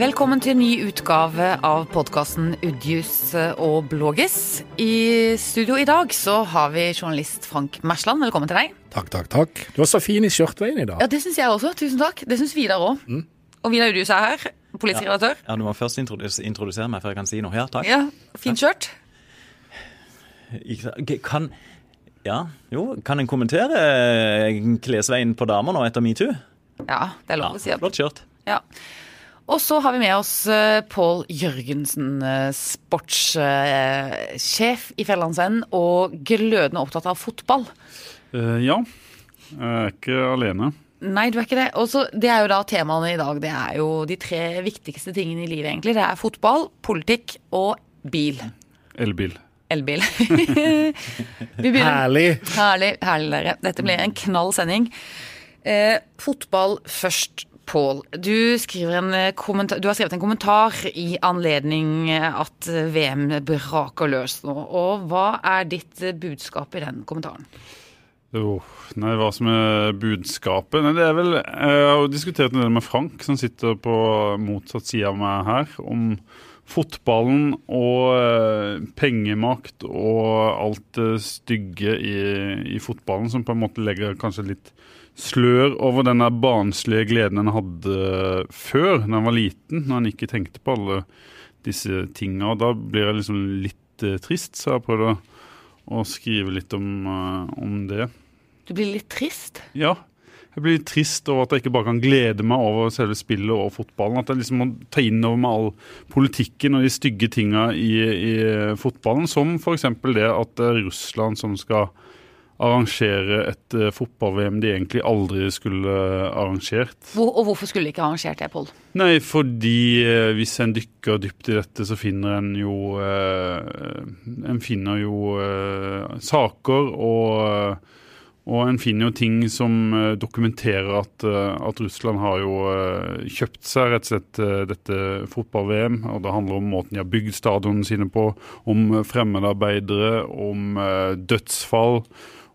Velkommen til en ny utgave av podkasten Udjus og Blågis. I studio i dag så har vi journalist Frank Mersland. Velkommen til deg. Takk, takk, takk. Du var så fin i skjørtveien i dag. Ja, Det syns jeg også. Tusen takk. Det syns Vidar òg. Og Vidar Udjus er her. Politisk redaktør. Ja, Du må først introdusere meg før jeg kan si noe. Ja, takk. Ja, Fint skjørt. Kan Ja, jo, kan en kommentere eh, klesveien på damer nå etter metoo? Ja, det er Ja, lov å si. flott kjørt. Ja. Og så har vi med oss uh, Pål Jørgensen, eh, sportssjef i Fjellandsvennen og glødende opptatt av fotball. Eh, ja. Jeg er ikke alene. Nei, du er ikke det. Og så- det er jo da temaene i dag. Det er jo de tre viktigste tingene i livet, egentlig. Det er fotball, politikk og bil. Elbil. Elbil. Herlig. Herlig, herlig dere. Dette blir en knall sending. Eh, fotball først, Pål. Du, eh, du har skrevet en kommentar i anledning eh, at eh, VM braker løs nå. Og hva er ditt budskap i den kommentaren? Oh, nei, hva som er budskapet? Nei, det er vel, Jeg har jo diskutert del med Frank, som sitter på motsatt side av meg her, om fotballen og pengemakt og alt det stygge i, i fotballen, som på en måte legger kanskje litt slør over den barnslige gleden en hadde før, da en var liten, når en ikke tenkte på alle disse tinga. Da blir jeg liksom litt eh, trist, så jeg har prøvd å, å skrive litt om, eh, om det. Du blir litt trist? Ja. Jeg blir litt trist over at jeg ikke bare kan glede meg over selve spillet og fotballen. At jeg liksom må ta inn over meg all politikken og de stygge tinga i, i fotballen. Som f.eks. det at det er Russland som skal arrangere et eh, fotball-VM de egentlig aldri skulle arrangert. Hvor, og hvorfor skulle de ikke arrangert det, Pål? Nei, fordi eh, hvis en dykker dypt i dette, så finner en jo eh, En finner jo eh, saker og og en finner jo ting som eh, dokumenterer at, eh, at Russland har jo eh, kjøpt seg rett og slett eh, dette fotball-VM. og Det handler om måten de har bygd stadionene sine på, om eh, fremmedarbeidere, om eh, dødsfall,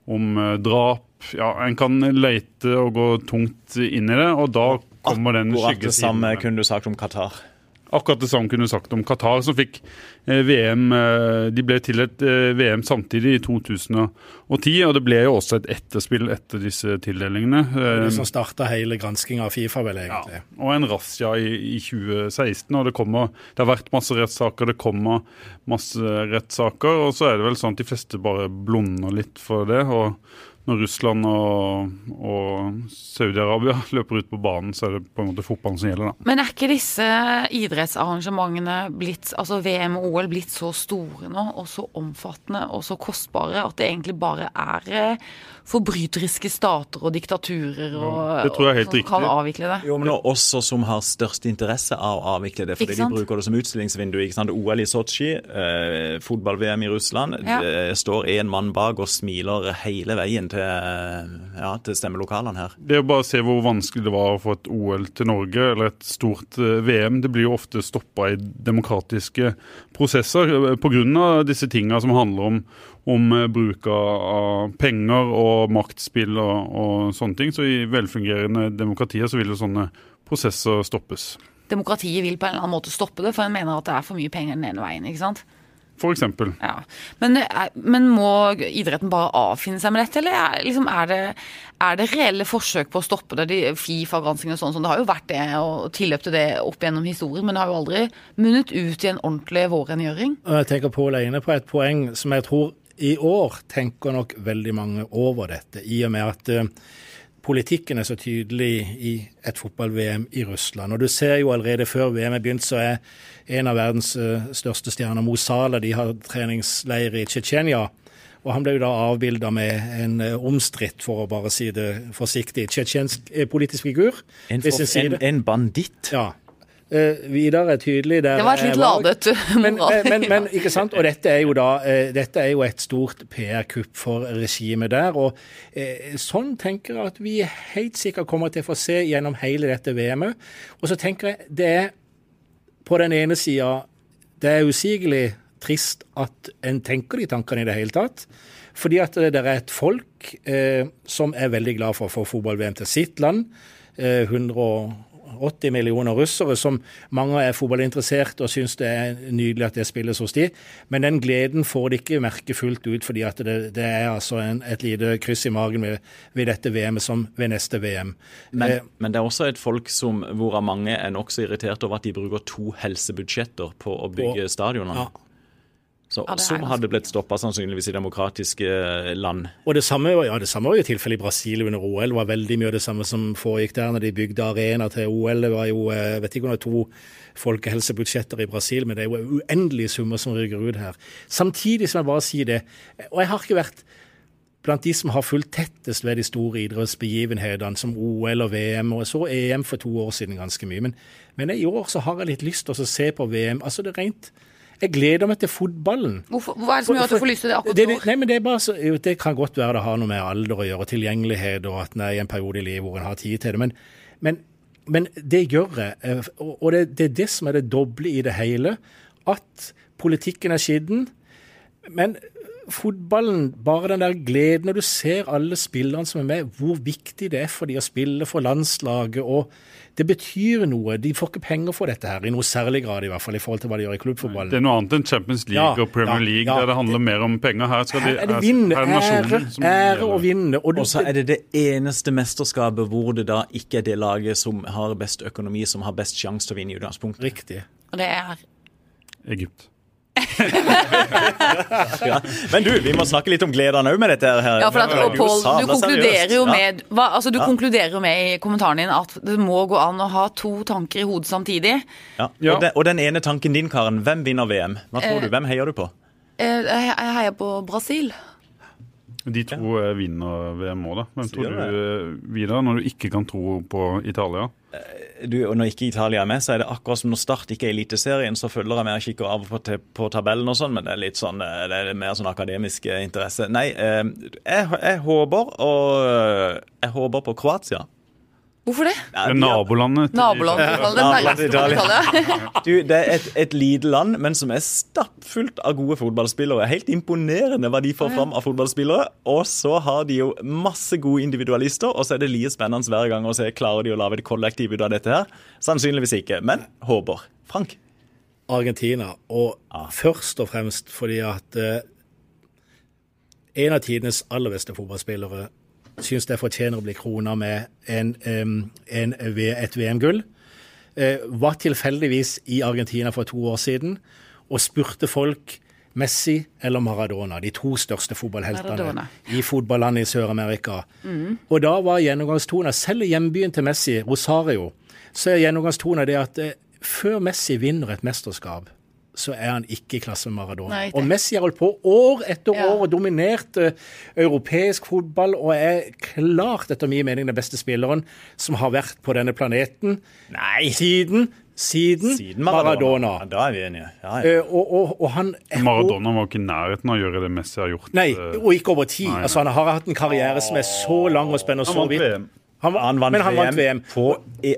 om eh, drap. Ja, En kan leite og gå tungt inn i det, og da kommer den Akkurat det samme kunne du sagt om Qatar. Akkurat det samme kunne du sagt om Qatar, som fikk eh, VM eh, De ble til et VM samtidig i 2010, og det ble jo også et etterspill etter disse tildelingene. Eh, Det som starta hele granskinga av Fifa, vel egentlig. Ja, og en razzia i, i 2016. og det, kommer, det har vært masse rettssaker, det kommer masse rettssaker. Og så er det vel sånn at de fleste bare blunder litt for det. og når Russland og, og Saudi-Arabia løper ut på banen, så er det på en måte fotballen som gjelder, da. Men er ikke disse idrettsarrangementene blitt, altså VM og OL, blitt så store nå, og så omfattende og så kostbare at det egentlig bare er eh, forbryteriske stater og diktaturer og, det tror jeg er helt som riktig. kan avvikle det? Jo, men også som har størst interesse av å avvikle det, fordi de bruker det som utstillingsvindu. ikke sant? OL i Sotsji, eh, fotball-VM i Russland. Ja. Det står en mann bak og smiler hele veien til, eh, ja, til stemmelokalene her. Det er bare å se hvor vanskelig det var å få et OL til Norge, eller et stort eh, VM. Det blir jo ofte stoppa i demokratiske prosesser eh, pga. disse tinga som handler om, om eh, bruk av penger og maktspill og, og sånne ting. Så i velfungerende demokratier så vil jo sånne prosesser stoppes. Demokratiet vil på en eller annen måte stoppe det, for en mener at det er for mye penger den ene veien. ikke sant? For eksempel. Ja. Men, er- men må idretten bare avfinne seg med dette, eller er, liksom, er, det, er det reelle forsøk på å stoppe det? De Fifa-granskning og sånn, sånn, det har jo vært det, og tilløp til det opp gjennom historien, men det har jo aldri munnet ut i en ordentlig vårrengjøring. Jeg tenker Pål er inne på et poeng som jeg tror i år tenker nok veldig mange over dette, i og med at eh, politikken er så tydelig i et fotball-VM i Russland. Og du ser jo allerede før VM er begynt, så er en av verdens eh, største stjerner, Mo Salah, de har treningsleir i Tsjetsjenia. Og han ble jo da avbilda med en eh, omstridt, for å bare si det forsiktig, tsjetsjensk politisk figur. En, for, en, en banditt. Ja. Eh, Vidar er tydelig der. Det var et litt ladet Men, men, men, men ikke sant? Og dette er jo da eh, dette er jo et stort PR-kupp for regimet der. Og eh, sånn tenker jeg at vi helt sikkert kommer til å få se gjennom hele dette VM-et. Og så tenker jeg det er på den ene sida Det er usigelig trist at en tenker de tankene i det hele tatt. Fordi at det der er et folk eh, som er veldig glad for å få fotball-VM til sitt land. Eh, 80 millioner russere, som mange er fotballinteressert og syns det er nydelig at det spilles hos de. Men den gleden får de ikke merke fullt ut, fordi at det, det er altså en, et lite kryss i magen ved, ved dette VM-et som ved neste VM. Men, eh, men, det er også et folk som, hvorav mange er nokså irritert over at de bruker to helsebudsjetter på å bygge stadionene. Ja. Så, ja, som hadde blitt stoppa sannsynligvis i demokratiske eh, land. Og Det samme, ja, det samme var jo tilfellet i Brasil under OL. Det var veldig mye av det samme som foregikk der når de bygde arena til OL. Det var jo, jeg eh, vet ikke om det er to folkehelsebudsjetter i Brasil, men det er jo uendelige summer som rygger ut her. Samtidig som jeg bare sier det, og jeg har ikke vært blant de som har fulgt tettest ved de store idrettsbegivenhetene som OL og VM, og jeg så EM for to år siden ganske mye. Men, men i år så har jeg litt lyst til å se på VM. altså det rent jeg gleder meg til fotballen. Hvorfor, hva er det som gjør at du får lyst til det akkurat det, nei, men det, bare så, det kan godt være det har noe med alder å gjøre, tilgjengelighet og at en er i en periode i livet hvor en har tid til det. Men, men, men det gjør jeg. Eh, og det, det, er det som er det doble i det hele. At politikken er skitten. Men fotballen, bare den der gleden når du ser alle spillerne som er med, hvor viktig det er for de å spille for landslaget. og Det betyr noe. De får ikke penger for dette her, i noe særlig grad i hvert fall, i forhold til hva de gjør i klubbfotballen. Det er noe annet enn Champions League ja, og Premier ja, League, ja, der det handler mer om penger. Her, skal de, er det vinne, ære, ære og vinne. Og, og så er det det eneste mesterskapet hvor det da ikke er det laget som har best økonomi, som har best sjanse til å vinne i utgangspunktet. Riktig. Og det er Egypt. ja. Men du, vi må snakke litt om gledene òg med dette. her. Ja, for at, og Paul, du konkluderer jo med hva, altså, du ja. konkluderer jo med i kommentaren din at det må gå an å ha to tanker i hodet samtidig. Ja, og, den, og den ene tanken din, Karen. Hvem vinner VM? Hva tror eh, du? Hvem heier du på? Eh, jeg heier på Brasil. De to ja. Eh, vinner VM òg, da. Hvem tror du eh, videre, når du ikke kan tro på Italia? Eh, du, og Når ikke Italia er med, så er det akkurat som når Start ikke er Eliteserien, så følger jeg med og kikker av på, på, tabellen og sånn, men det er litt sånn, det er mer sånn akademisk interesse. Nei, jeg, jeg håper, og jeg håper på Kroatia. Hvorfor det? det er nabolandet til Nabolandet til Italia. du, det er et, et lite land, men som er stappfullt av gode fotballspillere. Helt imponerende hva de får fram av fotballspillere. Og så har de jo masse gode individualister, og så er det like spennende hver gang å se klarer de å lage et kollektiv ut av dette her. Sannsynligvis ikke, men håper. Frank? Argentina, og ah. først og fremst fordi at eh, en av tidenes aller beste fotballspillere syns det fortjener å bli krona med en, en, et VM-gull. Eh, var tilfeldigvis i Argentina for to år siden og spurte folk Messi eller Maradona, de to største fotballheltene Maradona. i fotballandet i Sør-Amerika. Mm. Og da var gjennomgangstonen, selv i hjembyen til Messi, Rosario, så er gjennomgangstonen det at eh, før Messi vinner et mesterskap, så er han ikke i klasse med Maradona. Nei, og Messi har holdt på år etter ja. år og dominert uh, europeisk fotball og er klart, etter min mening, den beste spilleren som har vært på denne planeten Nei. siden siden, siden Maradona. Maradona. Da er vi enige. Ja, ja. Uh, og, og, og han, Maradona var ikke i nærheten av å gjøre det Messi har gjort. Nei, eh, og ikke over tid. Nei, nei. Altså, han har hatt en karriere som er så lang og spennende og så vidt. Han, han vant, men han vant VM, på,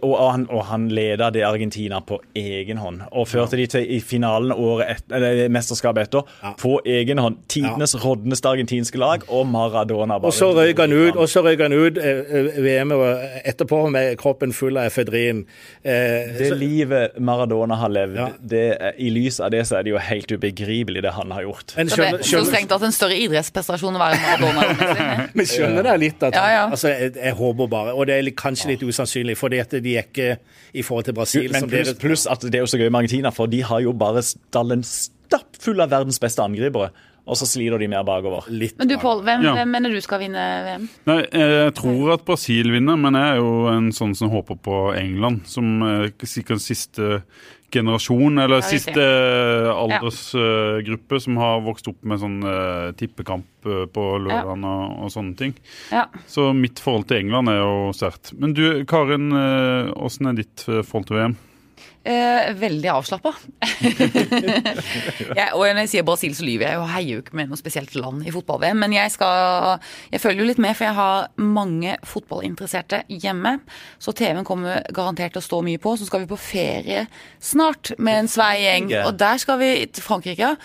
og, han, og han leda det Argentina på egen hånd. Og førte ja. de til i finalen året et, eller mesterskapet etter ja. på egen hånd. Tidenes ja. rådneste argentinske lag, og Maradona bare Og så røyk han ut, og så røyk han ut eh, eh VM etterpå med kroppen full av efedrin. Eh, det så, livet Maradona har levd, det, i lys av det så er det jo helt ubegripelig det han har gjort. Men skjønner, det er så strengt at en større idrettsprestasjon å være Maradona. Men skjønner det litt at altså, jeg, jeg håper bare og det er kanskje litt usannsynlig, fordi at de er ikke i forhold til Brasil. Men pluss, plus at det er jo så gøy med Argentina, for de har jo bare stallen stappfull av verdens beste angripere. Og så sliter de mer bakover. Litt men du Pål, hvem, ja. hvem, mener du skal vinne VM? Nei, Jeg tror at Brasil vinner, men jeg er jo en sånn som håper på England. Som sikkert siste generasjon, eller ja, siste aldersgruppe, uh, som har vokst opp med sånn uh, tippekamp uh, på lørdagen ja. og, og, sånne ting. Så mitt forhold til England er jo sterkt. Men du Karin, åssen uh, er ditt forhold til VM? Eh, veldig avslappa. og når jeg sier Brasil, så lyver jeg. Jeg heier jo ikke med noe spesielt land i fotball-VM. Men jeg, skal, jeg følger jo litt med, for jeg har mange fotballinteresserte hjemme. Så TV-en kommer garantert til å stå mye på. Så skal vi på ferie snart med en svær gjeng. Og der skal vi til Frankrike.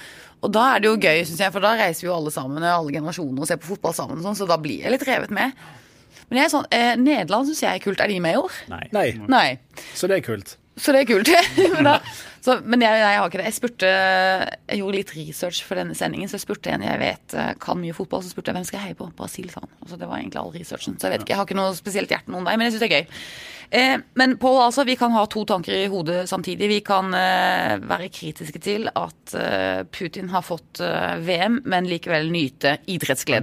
Og da er det jo gøy, syns jeg, for da reiser vi jo alle sammen, alle generasjoner, og ser på fotball sammen. Sånn, så da blir jeg litt revet med. Men jeg er sånn, eh, Nederland syns jeg er kult. Er de med i år? Nei. Nei, Nei. så det er kult. Så det er kult. men da, så, men jeg, jeg har ikke det. Jeg spurte Jeg gjorde litt research for denne sendingen, så jeg spurte en jeg vet eh, kan mye fotball, så spurte jeg hvem skal jeg heie på. Brasil, sa han. Altså, det var egentlig all researchen. Så jeg vet ikke, jeg har ikke noe spesielt hjerte noen vei, men jeg syns det er gøy. Eh, men Pål, altså, vi kan ha to tanker i hodet samtidig. Vi kan eh, være kritiske til at eh, Putin har fått eh, VM, men likevel nyte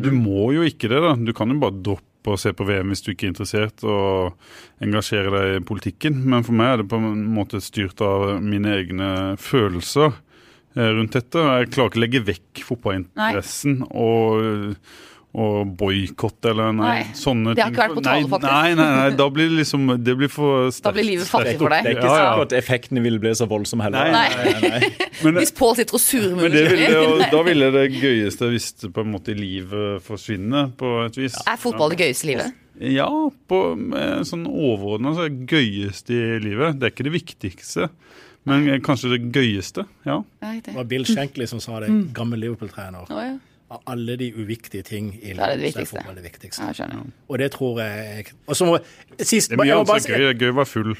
Du må jo ikke det, da. Du kan jo bare droppe å se på VM hvis du ikke er interessert og engasjere deg i politikken. Men for meg er det på en måte styrt av mine egne følelser eh, rundt dette. Jeg klarer ikke å legge vekk fotballinteressen og, og boikotte eller nei, Nei, sånne det har ikke vært på tale, faktisk. Nei, nei, nei, da blir det liksom Det blir for sterkt. Da blir livet fattig for deg. Det er ikke Ja, ja. at effektene ville bli så voldsomme heller. Nei. nei, Men, Hvis Pål sitter og surmuler. men det ville, jo- munnen da ville det gøyeste hvis det på en måte livet forsvinner, på et vis. Er fotball det gøyeste livet? Ja, på med sånn overordna så er det gøyeste i livet. Det er ikke det viktigste, men kanskje det gøyeste. Ja. Det var Bill Shankly som sa det, gammel Liverpool-trener. Å, ja. Av alle de uviktige ting i er det det er viktigste. fotball det viktigste. Ja, jeg skjønner. Og det tror jeg Og så må Sist Det er mye jeg må annet gøy. Det gøy å være full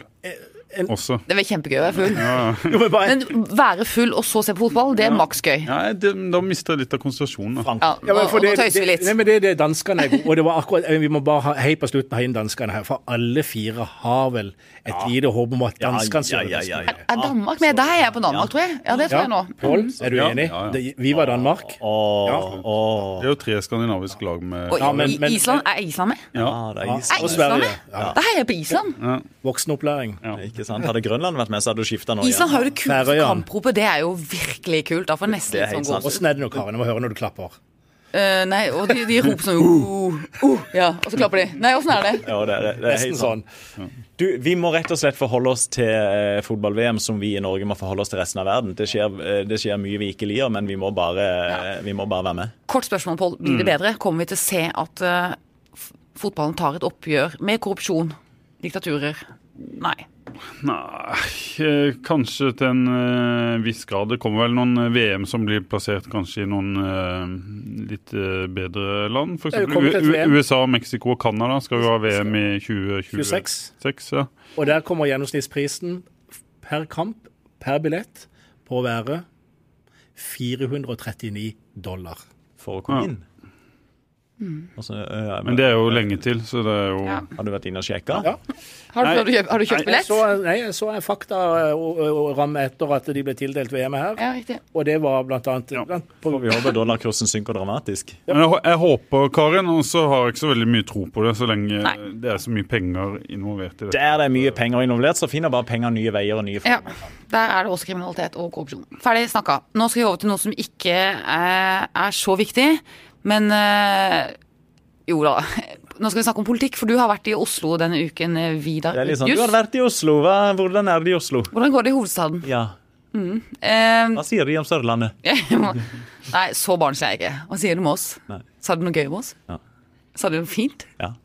en- også. Det var kjempegøy å være full. Ja. Jo, men bare- Men være full og så se på fotball, det er maks gøy. Ja, det, da mister jeg litt av konsentrasjonen. da. Ja, Ja, men nå, for nå det, tøyser vi det, litt. nei, men det er det danskene er Og det var akkurat, Vi må bare ha, hei på slutten ha inn danskene her, for alle fire har vel et lite håp om at danskene ja, skal ja, ja, ja. Er Danmark med? Der er jeg på Danmark, tror jeg. Ja, det tror jeg nå. Pål, er du Ja, enig? ja, ja. Vi var Danmark. Åh, Ja. åh. Det er jo tre skandinaviske lag med Og Ja, men- men- Island, er Island med? Ja, det er Island. Er Island Sverige. med? Ja. Da heier jeg på Island. Voksenopplæring. Ikke sant? Hadde Grønland vært med, så hadde du skifta nå Island har jo det kuleste kampropet. Det er jo virkelig kult. Da får nesten litt sånn sant. Åssen er det nå, Karin? Jeg må høre når du klapper. Uh, nei, og de, de roper sånn uh, uh, Ja, og så klapper de. Nei, åssen er det? Ja, det det, det er helt sånn. Du, Vi må rett og slett forholde oss til eh, fotball-VM som vi i Norge må forholde oss til resten av verden. Det skjer, eh, det skjer mye vi ikke liker, men vi må bare, eh, vi må bare være med. Kort spørsmål, Pål. Blir det bedre? Kommer vi til å se at uh, fotballen tar et oppgjør med korrupsjon, diktaturer? Nei. Nei, eh, kanskje til en eh, viss grad. Det kommer vel noen eh, VM som blir plassert kanskje i noen litt bedre land. U- USA, Mexico og Canada skal jo ha VM i 2026. Ja. Og der kommer gjennomsnittsprisen per kamp, per billett, på å være 439 dollar. For å komme Ja. Inn. Altså, eh, Men det er jo lenge til, så det er jo Ja. Har du vært inne og sjekka? Ja. Har du, har du kjøpt, har du kjøpt Jeg billett? så, nei, jeg så en fakta eh, og, og ramme etter at de ble tildelt VM her. Ja. Og det var blant annet Ja. blant, på, vi håper dollarkursen synker dramatisk. Men jeg, jeg håper, Karin, og så har jeg ikke så veldig mye tro på det, så lenge Nei. det er så mye penger involvert i det. Der det er mye penger involvert, så finner bare penger nye veier og nye Ja. Der er det også kriminalitet og korrupsjon. Ferdig snakka. Nå skal vi over til noe som ikke er, er så viktig, men eh, jo da. Nå skal vi snakke om politikk, for du har vært i Oslo denne uken, eh, Vidar Det litt sånn, Du har vært i Oslo. Hva, hvordan er det i Oslo? Hvordan går det i hovedstaden? Ja. Eh, Hva sier de om Sørlandet? Nei, så barnslig er jeg ikke. Hva sier du om oss? Nei. Sa du noe gøy om oss? Ja. Sa du noe fint? Ja.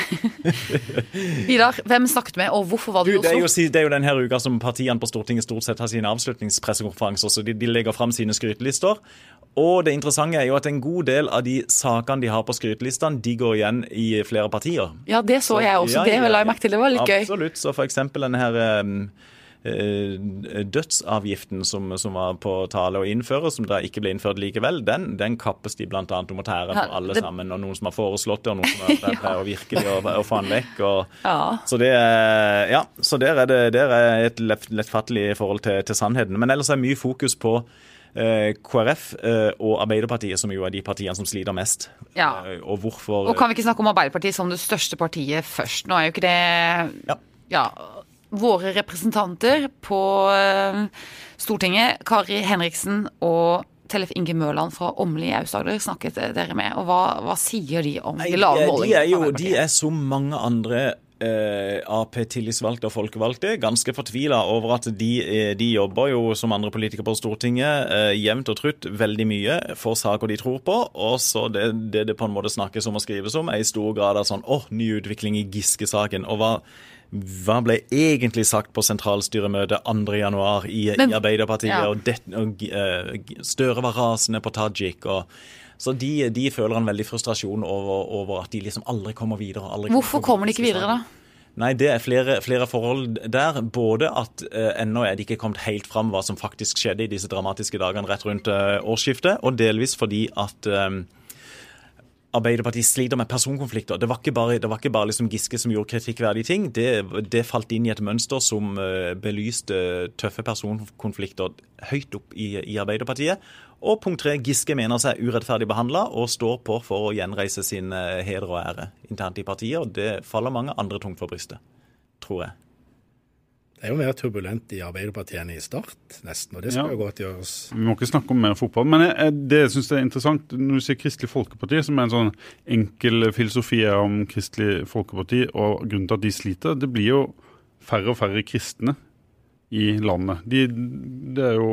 Vidar, hvem snakket med, og hvorfor var du Du, i det, er jo, Oslo? det er jo denne uka som partiene på Stortinget stort sett har sine avslutningspressekonferanser, så de, de legger fram sine skrytelister. Og det interessante er jo at en god del av de sakene de har på skrytelistene, de går igjen i flere partier. Ja, det så jeg også. Ja, Det ja, la jeg merke til. Det var litt gøy. Absolutt. Så for eksempel denne her eh, dødsavgiften som, som var på tale å innføre, som da ikke ble innført likevel, den, den kappes de bl.a. om å tære Ja, på alle det- sammen. Og noen som har foreslått det, og noen som har vært der og virkelig å, å få den vekk. Og, Ja. Så det ja, så der er det der er et lett, lettfattelig forhold til, til sannheten. Men ellers er mye fokus på KrF eh, og Arbeiderpartiet, som jo er de partiene som sliter mest. Ja. Eh, og hvorfor Og kan vi ikke snakke om Arbeiderpartiet som det største partiet først? Nå er jo ikke det Ja. ja, våre representanter på eh, Stortinget, Kari Henriksen og Tellef Inge Mørland fra Åmli i Aust-Agder snakket dere med. Og hva, hva sier de om de lave målingene? de er jo de er som mange andre eh, Ap-tillitsvalgte og folkevalgte ganske fortvila over at de, eh, de jobber jo som andre politikere på Stortinget eh, jevnt og trutt veldig mye for saker de tror på, og så det, det det på en måte snakkes om og skrives om, er i stor grad av sånn åh, ny utvikling i Giske-saken. og hva hva ble egentlig sagt på sentralstyremøtet 2.1 i, Men- i Arbeiderpartiet? ja. og, det, og eh, Støre var rasende på Tajik. og Så de, de føler en veldig frustrasjon over, over, at de liksom aldri kommer videre. Aldri Hvorfor kommer de ikke videre, da? Nei, Det er flere, flere forhold der. Både at eh, ennå er det ikke kommet helt fram hva som faktisk skjedde i disse dramatiske dagene rett rundt eh, årsskiftet, og delvis fordi at eh, Arbeiderpartiet sliter med personkonflikter. Det var ikke bare, var ikke bare liksom Giske som gjorde kritikkverdige ting. Det, det, falt inn i et mønster som uh, belyste tøffe personkonflikter høyt opp i, i, Arbeiderpartiet. Og punkt tre, Giske mener seg urettferdig behandla og står på for å gjenreise sin uh, heder og ære internt i partiet. og Det faller mange andre tungt for brystet, tror jeg. Det er jo mer turbulent i Arbeiderpartiet enn i Start, nesten. Og det skal ja. jo godt gjøres. Vi må ikke snakke om mer fotball. Men jeg, det jeg syns er interessant, når du sier Kristelig Folkeparti, som er en sånn enkel filosofi om Kristelig Folkeparti, og grunnen til at de sliter, det blir jo færre og færre kristne i landet. De, det er jo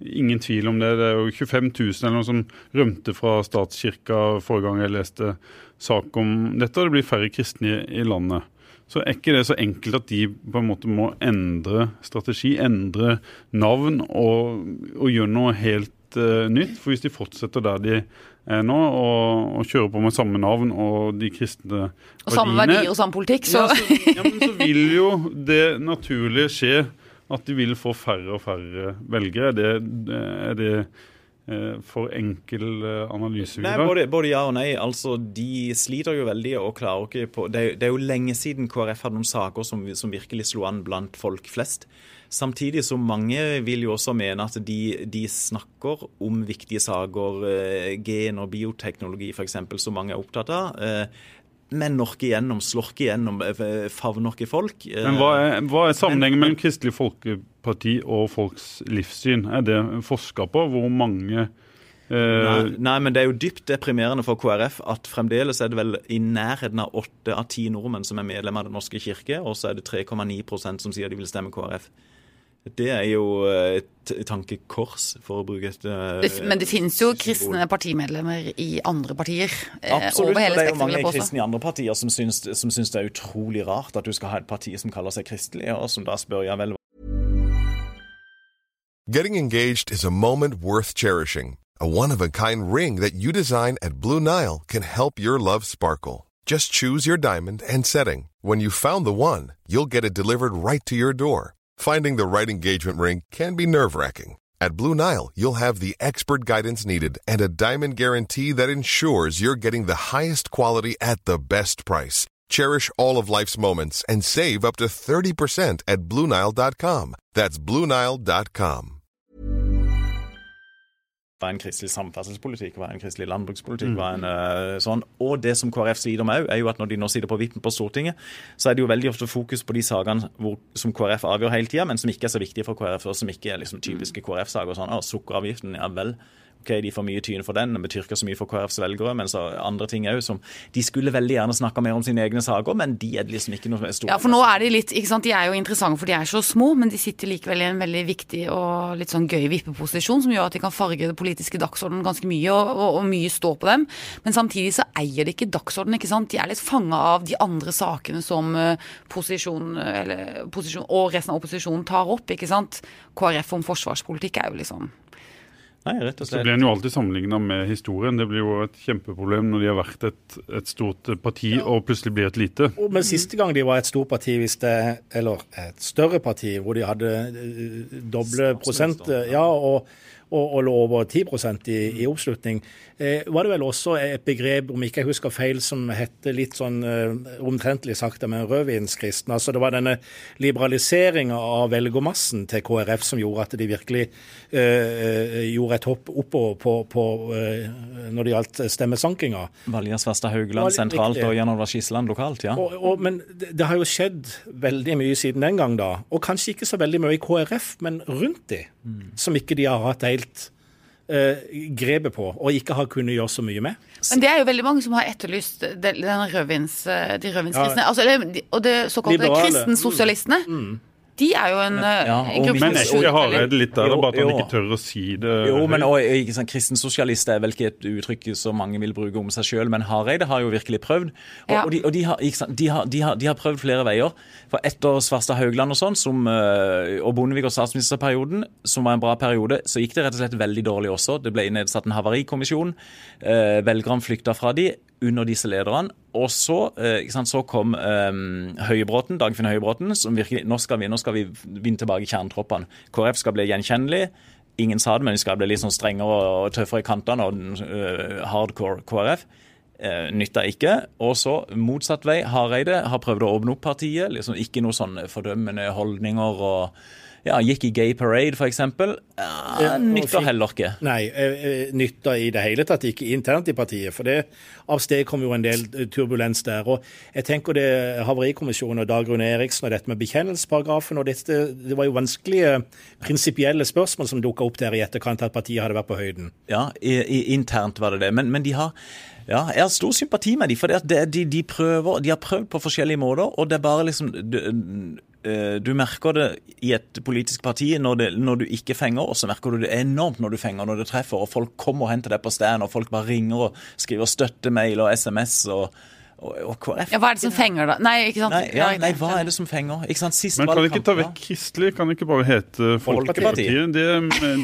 ingen tvil om det. Det er jo 25 000 eller noe som rømte fra statskirka forrige gang jeg leste sak om dette. og Det blir færre kristne i, landet så er ikke det så enkelt at de på en måte må endre strategi, endre navn og, og gjøre noe helt uh, nytt. For hvis de fortsetter der de er nå, og, og kjører på med samme navn og de kristne verdiene Og samme verdi og samme politikk, så ja, så, ja, men så vil jo det naturlige skje at de vil få færre og færre velgere. Det, er det Eh, for enkel eh, analyse? Nei, både, både, ja og nei. Altså, De sliter jo veldig og klarer ikke på Det, det er jo lenge siden KrF hadde noen saker som, som, virkelig slo an blant folk flest. Samtidig som mange vil jo også mene at de, de snakker om viktige saker, eh, gen- og bioteknologi f.eks., som mange er opptatt av. Eh, men norke igjennom, slorke igjennom, eh, favner ikke folk. Men Hva er, hva er sammenhengen mellom Kristelig Folkeparti og folks livssyn? Er det forska på? Hvor mange eh... nei, nei, men det er jo dypt deprimerende for KrF at fremdeles er det vel i nærheten av åtte av ti nordmenn som er medlem av Den norske kirke, og så er det 3,9% som sier de vil stemme KrF. Det er jo et tankekors, for å bruke et Men det finnes jo kristne partimedlemmer i andre partier. Eh, Absolutt, over hele det er jo mange kristne i andre partier som syns, som syns, det er utrolig rart at du skal ha et parti som kaller seg kristelig, og som da spør ja vel Getting engaged is a moment worth cherishing. A one-of-a-kind ring that you design at Blue Nile can help your love sparkle. Just choose your diamond and setting. When you've found the one, you'll get it delivered right to your door. Finding the right engagement ring can be nerve wracking. At Blue Nile, you'll have the expert guidance needed and a diamond guarantee that ensures you're getting the highest quality at the best price. Cherish all of life's moments and save up to 30% at BlueNile.com. That's BlueNile.com. hva en kristelig samferdselspolitikk, hva en kristelig landbrukspolitikk, hva en uh, sånn. Og det som KrF sliter med òg, er jo at når de nå sitter på vippen på Stortinget, så er det jo veldig ofte fokus på de sakene som KrF avgjør hele tida, men som ikke er så viktige for KrF, og som ikke er liksom typiske KrF-saker. sånn, å, Sukkeravgiften, ja vel ok, de får mye tyn for den, betyr ikke så mye for KrFs velgere. Men så andre ting òg som De skulle veldig gjerne snakka mer om sine egne saker, men de er liksom ikke noe store. Ja, for nå er de litt ikke sant, De er jo interessante for de er så små, men de sitter likevel i en veldig viktig og litt sånn gøy vippeposisjon, som gjør at de kan farge det politiske dagsordenen ganske mye, og, og, og, mye står på dem. Men samtidig så eier de ikke dagsordenen, ikke sant. De er litt fanga av de andre sakene som uh, posisjon, eller, posisjon og resten av opposisjonen tar opp, ikke sant. KrF om forsvarspolitikk er jo liksom Nei, rett og slett. Så blir en jo alltid sammenligna med historien. Det blir jo et kjempeproblem når de har vært et, et stort parti ja. og plutselig blir et lite. Men siste gang de var et stort parti, hvis det, eller et større parti, hvor de hadde eh, doble prosent ja, og og, og lå over 10 i, i oppslutning. Eh, var det vel også et begrep, om ikke jeg husker feil, som hette litt sånn eh, omtrentlig sakte, med rødvinskristen. Altså det var denne liberaliseringa av velgermassen til KrF som gjorde at de virkelig eh, gjorde et hopp oppover på, på, eh, når det gjaldt stemmesankinga. Valjas Svarstad Haugland sentralt og Jan Olvar Skisland lokalt, ja. Og, og, men det, det, har jo skjedd veldig mye siden den gang, da. Og kanskje ikke så veldig mye i KrF, men rundt de, mm. som ikke de har hatt helt grepet på, og ikke har kunnet gjøre så mye med. Men det er jo veldig mange som har etterlyst den rødvins, de rødvinskristne. Ja. Altså, og det såkalte kristensosialistene. Mm. De er jo en, eh, Ja, en gruppe Men er ikke ikke Hareide litt der, bare at han jo. ikke tør å si det? Jo, men og, ikke sant, Kristensosialist er vel ikke et uttrykk som mange vil bruke om seg sjøl, men Hareide har jo virkelig prøvd. Og, Ja. og, de, og de, har, ikke sant, de, har, de, har, de har prøvd flere veier. For etter Svarstad Haugland og sånn, som, eh, og Bondevik og statsministerperioden, som var en bra periode, så gikk det rett og slett veldig dårlig også. Det ble nedsatt en havarikommisjon. Eh, velgerne flykta fra de under disse lederne. Og så, eh, sant, så kom eh, Høybråten, Dagfinn Høybråten, som virkelig Nå skal vi, nå skal vi vinne tilbake kjernetroppene. KrF skal bli gjenkjennelig. Ingen sa det, men vi skal bli litt sånn strengere og tøffere i kantene og øh, hardcore KrF. Eh, nytta ikke. Og så motsatt vei. Hareide har prøvd å åpne opp partiet. liksom Ikke noe sånn fordømmende holdninger og ja, Gikk i gay parade, f.eks. Ja, nytter heller ikke. Nei, eh, eh, nytta i det hele tatt ikke internt i partiet. For det kom jo en del eh, turbulens der. Og jeg tenker det Havarikommisjonen og Dag Rune Eriksen og dette med bekjennelsesparagrafen og dette, Det var jo vanskelige prinsipielle spørsmål som dukka opp der i etterkant at partiet hadde vært på høyden. Ja, i, i, internt var det det. Men, men de har ja, jeg har stor sympati med dem, for det, at de, de, prøver, de har prøvd på forskjellige måter. og det er bare liksom du, eh, merker det i et politisk parti når, det, når du ikke fenger, og så merker du det enormt når du fenger, når det treffer. og Folk kommer og henter deg på stand, og folk bare ringer og skriver støttemail og SMS. og, og, og KrF. Ja, hva er det som fenger, da? Nei, ikke sant? Nei, ja, nei, hva er det som fenger? Ikke sant, Sist Men kan det ikke ta vekk kristelig? Kan ikke bare hete Folkepartiet? Det,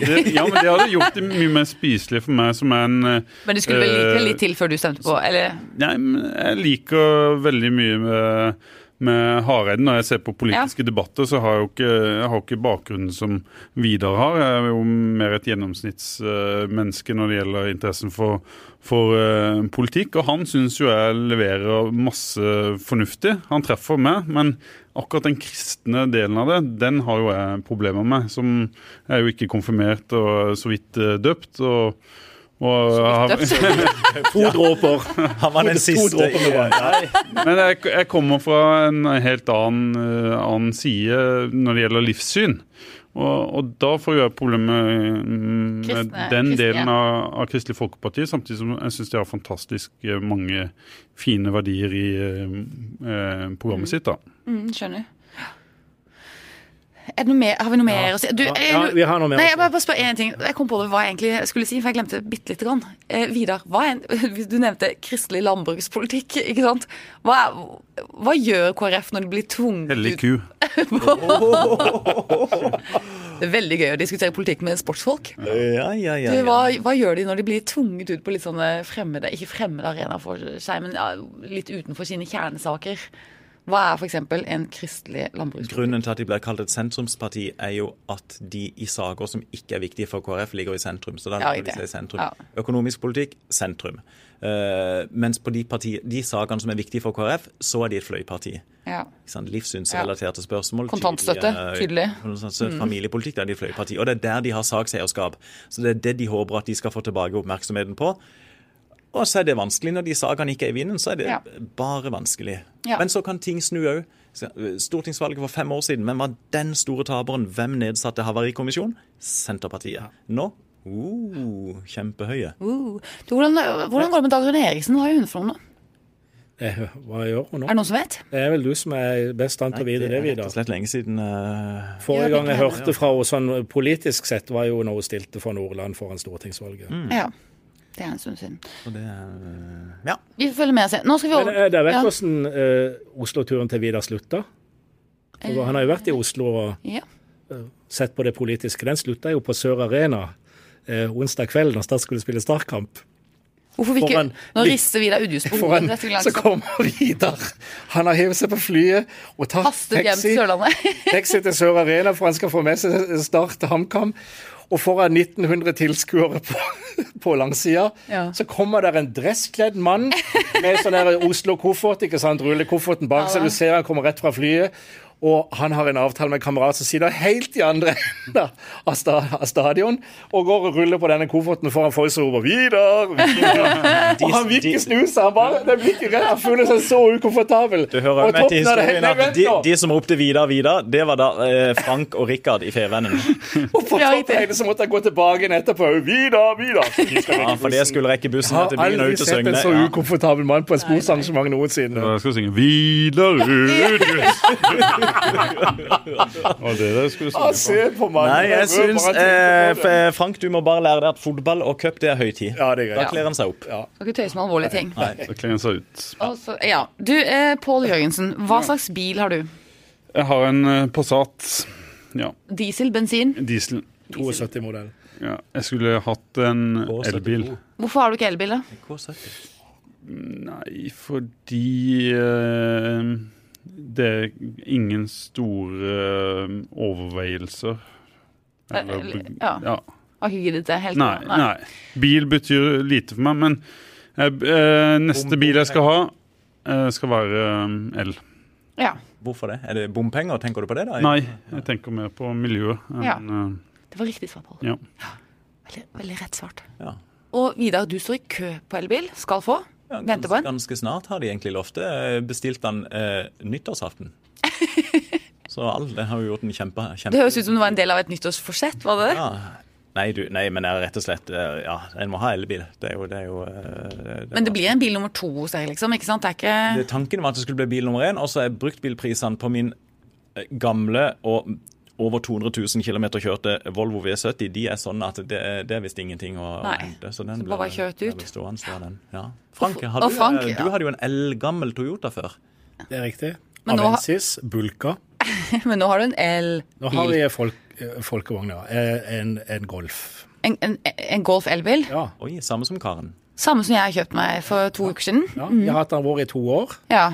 det, ja, men det hadde gjort det mye mer spiselig for meg som er en Men du skulle vel like eh, litt til før du stemte på, eller? Nei, men jeg liker veldig mye med, med Hareide. Når jeg ser på politiske debatter, så har jeg jo ikke, jeg har ikke bakgrunnen som Vidar har. Jeg er jo mer et gjennomsnittsmenneske når det gjelder interessen for, for uh, politikk. Og han syns jo jeg leverer masse fornuftig. Han treffer meg. Men akkurat den kristne delen av det, den har jo jeg problemer med. Som er jo ikke konfirmert og så vidt eh, døpt. og To dråper. Han var den siste. Men jeg, jeg kommer fra en helt annen, eh, annen side når det gjelder livssyn. Og, og da får jeg problemer med, med Kristne- den kristne, delen av, av Kristelig Folkeparti, samtidig som jeg syns de har fantastisk eh, mange fine verdier i eh, programmet programmet sitt. da. Mm, skjønner. Er det noe mer? Har vi noe mer å si? Du, jeg- ja, vi har noe mer Nei, jeg bare, bare spør én ting. Jeg kom på det hva jeg egentlig skulle si, for jeg glemte bitte lite grann. Eh, Vidar, hva er en, du nevnte kristelig landbrukspolitikk, ikke sant? Hva, hva gjør KrF når de blir tvunget Hellig ut ku. Det er veldig gøy å diskutere politikk med sportsfolk. Ja, ja, ja, Du, hva, hva gjør de når de blir tvunget ut på litt sånne fremmede Ikke fremmede arenaer for seg, men ja, litt utenfor sine kjernesaker? Hva er f.eks. en kristelig landbrukspolitikk? Grunnen til at de blir kalt et sentrumsparti, er jo at de i saker som ikke er viktige for KrF, ligger i sentrum. Så da Ja, de seg i sentrum. Ja. Økonomisk politikk sentrum. Uh, mens på de, parti, de sakene som er viktige for KrF, så er de et fløyparti. Ja. Livssynsrelaterte spørsmål. Kontantstøtte, tydelig. tydelig. Mm. Familiepolitikk, der er de fløyparti. Og det er der de har sakseierskap. Så det er det de håper at de skal få tilbake oppmerksomheten på. Og så er det vanskelig når de sakene ikke er i vinden. Så er det Ja. bare vanskelig. Ja. Men så kan ting snu òg. Stortingsvalget for fem år siden, hvem var den store taperen? Hvem nedsatte havarikommisjon? Senterpartiet. Nå uh, kjempehøye. Uh. Du, hvordan, hvordan går det med Dagrun Eriksen? Hva er hun for noe? nå? Eh, Hva gjør hun nå? Er det noen som vet? Det er vel du som er best stand til å vite det, er rett Vidar. og slett lenge siden. Uh... Forrige gang jeg hørte fra henne sånn politisk sett, var jo når hun stilte for Nordland foran stortingsvalget. Ja. Det er en stund siden. og det er eh, Ja. Vi får følge med og se. Nå skal vi over eh, dere vet Ja. hvordan uh, Oslo-turen til Vidar slutta? For Han har jo vært i Oslo og Ja. sett på det politiske. Den slutta jo på Sør Arena uh, onsdag kveld når Start skulle spille startkamp. Hvorfor ikke Foran- Nå rister Vidar Udjus på hodet. Foran, så kommer Vidar. Han har hevet seg på flyet og tatt Hastet hjem til taxi, Sørlandet. taxi til Sør Arena for han skal få med seg Start til HamKam. Og foran 1900 tilskuere på, på langsida, Ja. så kommer der en dresskledd mann med sånn Oslo-koffert. ikke sant, Rullekofferten bak seg. Du ser han kommer rett fra flyet. Og han har en avtale med en kamerat som sitter helt i andre enden av, sta, av stadion og går og ruller på denne kofferten foran folk som roper 'Vidar!' Og han vil ikke snu seg. Han bare, det blir ikke redd. Han føler seg så ukomfortabel. Du hører Og med til historien at de, de som ropte 'Vidar, Vidar', det var da eh, Frank og Rikard i Fevennen. Og på toppen av det så måtte jeg gå tilbake igjen etterpå. 'Vidar, Vidar!' Ja, for det skulle rekke bussen Jeg til har byen og aldri ut og sett en så ukomfortabel mann på et sportsarrangement noensinne. Jeg skal synge 'Vidar Udjus'. Og det der skulle Ah, se på meg. Nei, jeg syns det. eh, Frank, du må bare lære deg at fotball og cup det er høytid. Ja, det er Da greit. kler han seg opp. Skal ikke tøyse med alvorlige ting. Da kler han seg ut. Og så- ja. Du, eh, Pål Jørgensen, hva slags bil har du? Jeg har en eh, Passat. Ja, Diesel, bensin? diesel. 72-modell. Ja, jeg skulle hatt en elbil. Hvorfor har du ikke elbil, da? K70. Nei, fordi eh, det er ingen store eh, overveielser. Eller, Eh, ja. ja. Har ikke giddet det helt? Nei, nei. Bil betyr lite for meg, men eh, eh, neste bil jeg skal ha, eh, skal være eh, el. Ja. Hvorfor det? Er det bompenger? Tenker du på det? da? Nei, jeg tenker mer på miljøet. enn, Ja. Det var riktig svar, Pål. ja. Veldig, veldig rett svart. Ja. Og Vidar, du står i kø på elbil. Skal få. Ja, ganske, ganske snart har de egentlig lovt det. Bestilt Bestilte den eh, nyttårsaften. Så det har jo gjort en kjempe... kjempe Det høres ut som det var en del av et nyttårsforsett, var det det? ja. Nei, du, nei, men jeg rett og slett eh, Ja, en må ha elbil. Det er jo, det er jo eh, det Men det blir en bil nummer to hos deg, liksom? ikke sant? Det er ikke det, Tanken var at det skulle bli bil nummer én, og så er bruktbilprisene på min eh, gamle og over 200 000 km kjørte Volvo V70 de er sånn at det, det er visst ingenting å Nei. hente. Så den bare kjørt ut. blir stående, den. Ja. Frank, Og- du, Frank, ja. du hadde jo en eldgammel Toyota før. Det er riktig. Men nå har- Avensis, Bulka. Men nå har du en elbil. Nå har vi folk, eh, folkevogn, ja. Eh, En, en Golf. En, en, en Golf elbil. Ja. Oi, samme som Karen. Samme som jeg har kjøpt meg for to uker siden. ja. Jeg har hatt den vår i to år. Ja.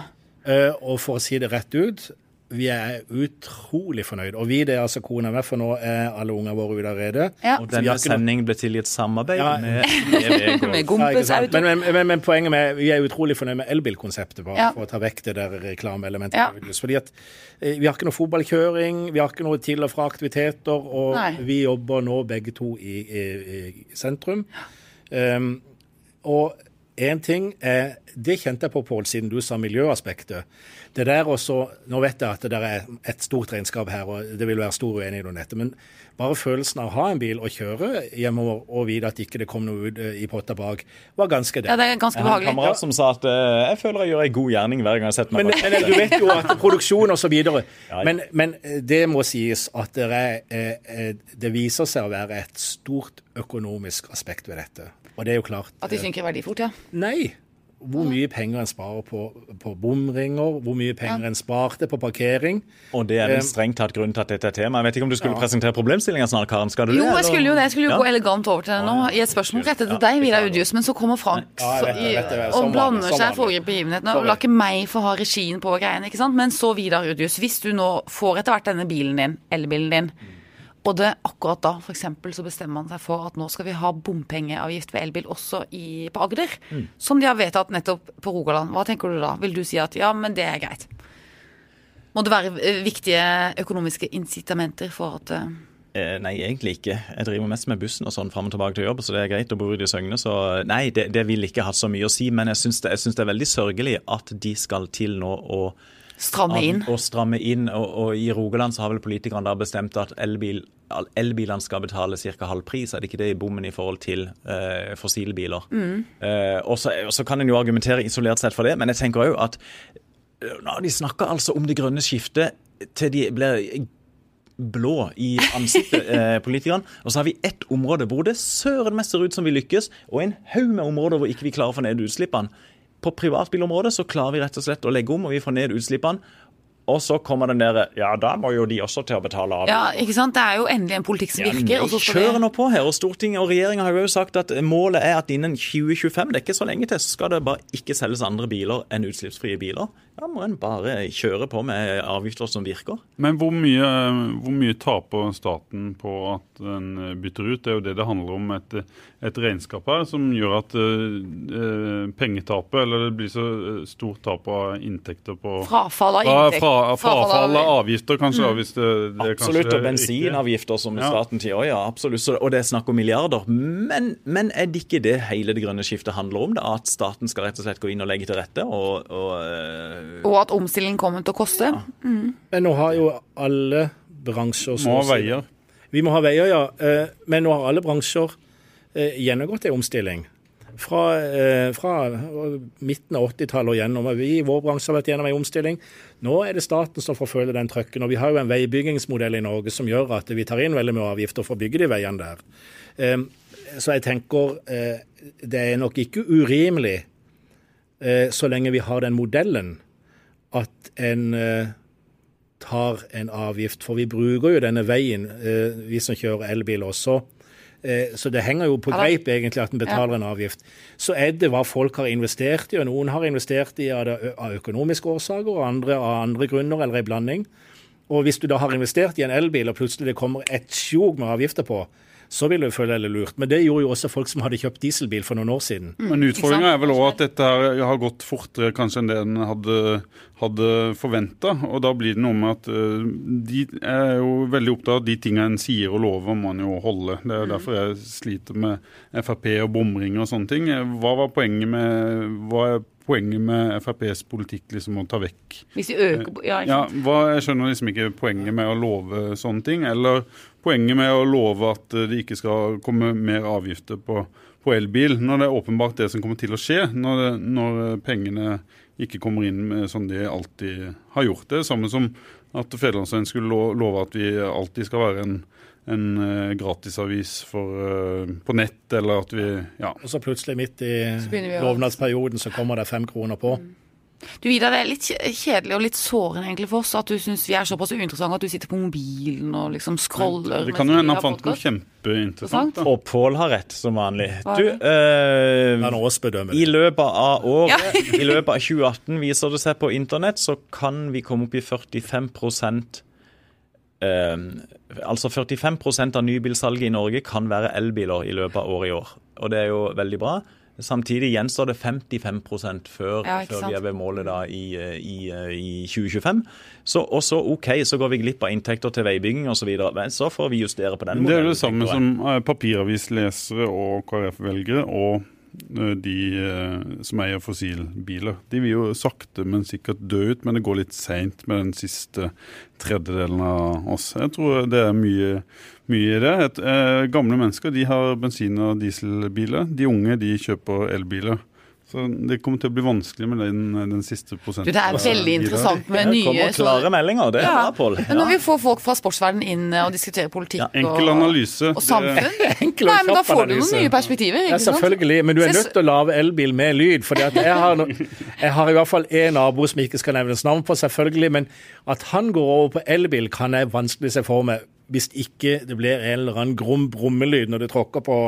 Uh, Og for å si det rett ut, vi er utrolig fornøyd. Og vi, det er altså kona mi, for nå er alle ungene våre ute allerede. ja. Og denne sendingen ble til i et samarbeid Ja. med EV Golf. Med men, men, men, men poenget med vi er utrolig fornøyd med elbilkonseptet, bare Ja. for å ta vekk det der reklameelementet. Ja. Fordi at eh, Vi har ikke noe fotballkjøring, vi har ikke noe til og fra aktiviteter, og Nei. vi jobber nå begge to i, i, i sentrum. Um, og én ting er Det kjente jeg på, Pål, siden du sa miljøaspektet. Det der også, Nå vet jeg at det der er et stort regnskap her, og det vil være stor uenighet om dette. Men bare følelsen av å ha en bil og kjøre hjemover og vite at ikke det kom noe ut eh, i potta bak, var ganske det. ja, det. er ganske Jeg har en kamerat som sa at eh, jeg føler jeg gjør en god gjerning hver gang jeg setter meg Men, bak. men du vet jo at produksjon og så videre. Men, men det må sies at det, er, eh, eh, det viser seg å være et stort økonomisk aspekt ved dette. Og det er jo klart At de synker i verdi fort, ja. Nei. Hvor mye penger en sparer på, på bomringer, hvor mye penger en sparte på parkering. Og det er Eh, vel strengt tatt grunnen til at dette er tema. Jeg vet ikke om du skulle presentere problemstillinga snart, Karen? Skal du Jo, det? jeg skulle jo det. Jeg skulle jo Ja. gå elegant over til det nå. I et spørsmål rettet til deg, Vidar Udjus. men så kommer Frank Ja, vet jeg vet det, og blander vanlig, seg, vanlig. foregriper begivenhetene, og lar ikke meg få ha regien på greiene. ikke sant? Men så, Vidar Udjus, hvis du nå får etter hvert denne bilen din, elbilen din, og det akkurat da for eksempel, så bestemmer man seg for at nå skal vi ha bompengeavgift ved elbil også i, på Agder, som de har vedtatt nettopp på Rogaland. Hva tenker du da? Vil du si at ja, men det er greit? Må det være eh, viktige økonomiske incitamenter for at eh, Eh, Nei, egentlig ikke. Jeg driver mest med bussen og sånn fram og tilbake til jobb, så det er greit å bo i i Søgne. Så nei, det, det vil ikke ha så mye å si. Men jeg syns det, det er veldig sørgelig at de skal til nå å stramme inn? Å stramme inn. Og, og i Rogaland så har vel politikerne da bestemt at elbil, elbilene skal betale ca. halv pris. Er det ikke det i bommen i forhold til eh, fossilbiler? Eh, og så og så kan en jo argumentere isolert sett for det, men jeg tenker òg at eh, nå, de snakker altså om det grønne skiftet til de blir blå i ansiktet, eh, politikerne. Og så har vi ett område hvor det søren meg ser ut som vi lykkes, og en haug med områder hvor ikke vi klarer å få ned utslippene. På privatbilområdet så klarer vi rett og slett å legge om, og vi får ned utslippene. Og så kommer den der Ja, da må jo de også til å betale av. Ja, ikke sant? Det er jo endelig en politikk som virker. Ja, men kjører nå på her, og Stortinget og regjeringa har jo sagt at målet er at innen 2025, det er ikke så lenge til, så skal det bare ikke selges andre biler enn utslippsfrie biler. Da må en bare kjøre på med avgifter som virker. Men hvor mye, hvor mye taper staten på at den bytter ut? Det er jo det det handler om. Et, et regnskap her som gjør at uh, pengetapet, eller det blir så stort tap av inntekter på Frafall av Fra, inntekt. Fra, Frafall av av- avgifter, kanskje. Mm. hvis det, det Absolutt, kanskje og er bensinavgifter som Ja. staten til. Ja, ja, absolutt. Og det er snakk om milliarder. Men, men er det ikke det hele det grønne skiftet handler om? Da? At staten skal rett og slett gå inn og legge til rette? Og, og eh, Og at omstillingen kommer til å koste. Men nå har jo alle bransjer Må ha veier. Vi må ha veier, ja. Eh, Men nå har alle bransjer eh, gjennomgått en omstilling. Fra, eh, fra midten av 80-tallet og gjennom. Vi i vår bransje har vært gjennom en omstilling. Nå er det staten som får føle den trøkken. Og vi har jo en veibyggingsmodell i Norge som gjør at vi tar inn veldig mye avgifter for å bygge de veiene der. Eh, så jeg tenker eh, det er nok ikke urimelig, eh, så lenge vi har den modellen, at en tar en avgift. For vi bruker jo denne veien, vi som kjører elbil også. Eh, så det henger jo på greip egentlig at en betaler en avgift. Så er det hva folk har investert i, og noen har investert i av økonomiske årsaker, og andre av andre grunner eller en blanding. Og hvis du da har investert i en elbil, og plutselig det kommer et tjog med avgifter på, så vil du føle deg lurt. Men det gjorde jo også folk som hadde kjøpt dieselbil for noen år siden. Mm, Men utfordringa er vel òg at dette her har gått fortere kanskje enn det en hadde, hadde forventa. Og da blir det noe med at uh, de er jo veldig opptatt av de tingene en sier og lover, må man jo holde. Det er jo mm. derfor jeg sliter med Frp og bomringer og sånne ting. Hva var poenget med hva er poenget med FrPs politikk liksom å ta vekk Hvis de øker ja, ja, hva, Jeg skjønner liksom ikke poenget med å love sånne ting. Eller poenget med å love at det ikke skal komme mer avgifter på, på elbil, når det er åpenbart det som kommer til å skje. Når, det, når pengene ikke kommer inn med sånn de alltid har gjort det. Samme som at Federlandsvennen skulle love at vi alltid skal være en en uh, gratisavis for, uh, på nett, eller at vi ja. Og så plutselig midt i lovnadsperioden så kommer det fem kroner på. Mm. Du Vidar, det er litt kjedelig og litt sårende egentlig for oss at du syns vi er såpass uinteressante at du sitter på mobilen og liksom scroller. Det kan jo hende han fant noe kjempeinteressant. Da. Og Pål har rett, som vanlig. Du, uh, i løpet av året, ja. i løpet av 2018 viser det seg på internett, så kan vi komme opp i 45% Uh, altså 45% av nybilsalget i Norge kan være elbiler i løpet av året i år. Og det er jo veldig bra. Samtidig gjenstår det 55 før, ja, før vi er ved målet da i, i, i 2025. Så, også OK, så går vi glipp av inntekter til veibygging osv. Men så får vi justere på den. Det er det samme som eh, papiravislesere og KrF-velgere og Eh, de eh, som eier fossilbiler. De vil jo sakte, men sikkert dø ut, men det går litt seint med den siste tredjedelen av oss. Jeg tror det er mye, mye i det. Et, eh, gamle mennesker de har bensin- og dieselbiler. De unge de kjøper elbiler. Så Det kommer til å bli vanskelig med den, den siste prosenten. Du, det er veldig interessant med nye Det kommer klare meldinger, det er ja. Pål. Ja. Når vi får folk fra sportsverdenen inn og diskuterer politikk ja, enkel analyse. og, og samfunn, enkel Nei, men da får du noen nye perspektiver. ja, selvfølgelig, men du er nødt til å lage elbil med lyd. For jeg, har, jeg har i hvert fall én nabo som ikke skal nevnes navn på, selvfølgelig. Men at han går over på elbil, kan jeg vanskelig se for meg hvis ikke det blir en eller annen grom brummelyd når du tråkker på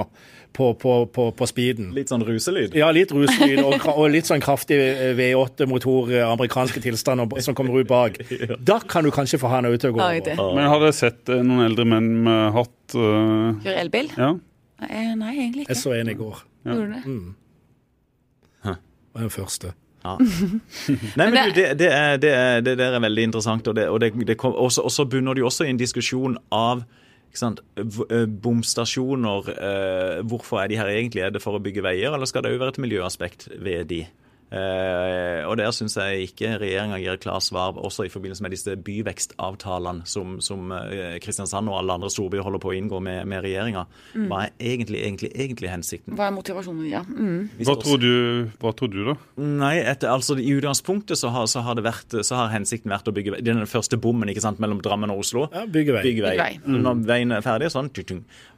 på, på, på, på speeden. Litt sånn ruselyd? Ja, litt ruselyd. Og, og litt sånn kraftig eh, V8-motor, eh, amerikanske tilstander som kommer ut bak. Da kan du kanskje få han til å gå over. Men har dere sett eh, noen eldre menn med hatt uh... Kjøre elbil? Ja. Nei, egentlig ikke. Jeg så en i går. Ja. Gjorde du det? Mm. Hæ. var den første. Ja. Nei, men du, det, det, er, det, er, det, er, veldig interessant. Og, det, og, så bunner det jo også i en diskusjon av bomstasjoner, eh, hvorfor er de her egentlig? Er det for å bygge veier, eller skal det òg være et miljøaspekt ved de? Eh, og Der syns jeg ikke regjeringa gir klart svar, også i forbindelse med disse byvekstavtalene som, som eh, Kristiansand og alle andre storbyer holder på å inngå med, med regjeringa. Mm. Hva er egentlig, egentlig, egentlig hensikten? Hva er motivasjonen? Ja. Mm. Hva, tror du, hva, tror du, da? Nei, etter, altså I utgangspunktet så har, så har, vært, så har, hensikten vært å bygge Den første bommen ikke sant, mellom Drammen og Oslo. Ja, bygge vei. Bygge vei. Mm. Når veien er ferdig, sånn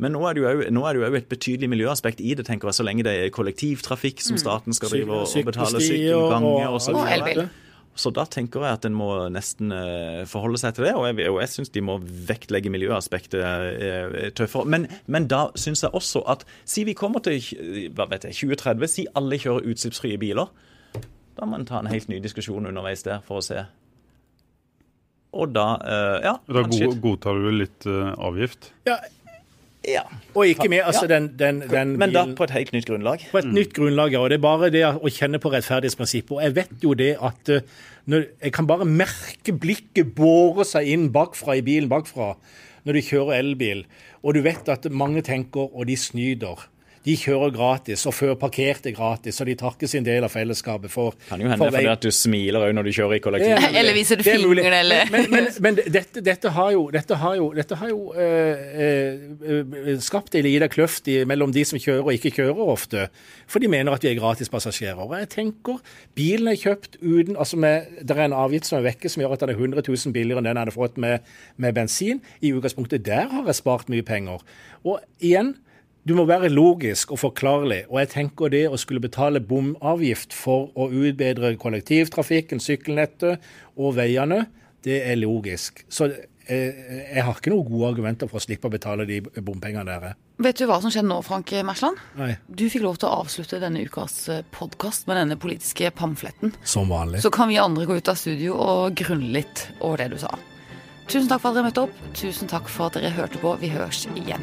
Men nå er det jo òg et betydelig miljøaspekt i det, tenker jeg, så lenge det er kollektivtrafikk som mm. staten skal drive og, og betale sykkelgange og, og, elbil. Så da tenker jeg at en må nesten uh, forholde seg til det, og jeg, og jeg syns de må vektlegge miljøaspektet uh, tøffere. Men, men da syns jeg også at Si vi kommer til hva vet jeg, 2030, si alle kjører utslippsfrie biler. Da må en ta en helt ny diskusjon underveis der for å se. Og da uh, Ja. Da godtar du litt avgift? Ja, ja. Og ikke med altså den, den, den Men da på et helt nytt grunnlag? På et mm. nytt grunnlag, ja. Og det er bare det å kjenne på rettferdighetsprinsippet. Og jeg vet jo det at eh, når, jeg kan bare merke blikket båre seg inn bakfra i bilen bakfra når du kjører elbil, og du vet at mange tenker, og de snyter. De kjører gratis og før parkerte gratis, og de takker sin del av fellesskapet for Kan jo hende for fordi at du smiler òg når du kjører i kollektiv. Ja, Eller viser du er fingeren, eller- Men, men, men dette, dette har jo, dette har jo, dette har jo øh, eh, eh, skapt en liten kløft i, mellom de som kjører og ikke kjører ofte. For de mener at vi er gratispassasjerer. Jeg tenker, bilen er kjøpt uten altså med, Det er en avgift som er vekke som gjør at den er 100 000 billigere enn den jeg hadde fått med, med bensin. I utgangspunktet der har jeg spart mye penger. Og igjen, du må være logisk og forklarlig. Og jeg tenker det å skulle betale bomavgift for å utbedre kollektivtrafikken, sykkelnettet og veiene, det er logisk. Så eh, jeg har ikke noen gode argumenter for å slippe å betale de bompengene der. Vet du hva som skjedde nå, Frank Mersland? Nei, Du fikk lov til å avslutte denne ukas podkast med denne politiske pamfletten. som vanlig. Så kan vi andre gå ut av studio og grunne litt over det du sa. Tusen takk for at dere møtte opp. Tusen takk for at dere hørte på. Vi høres igjen.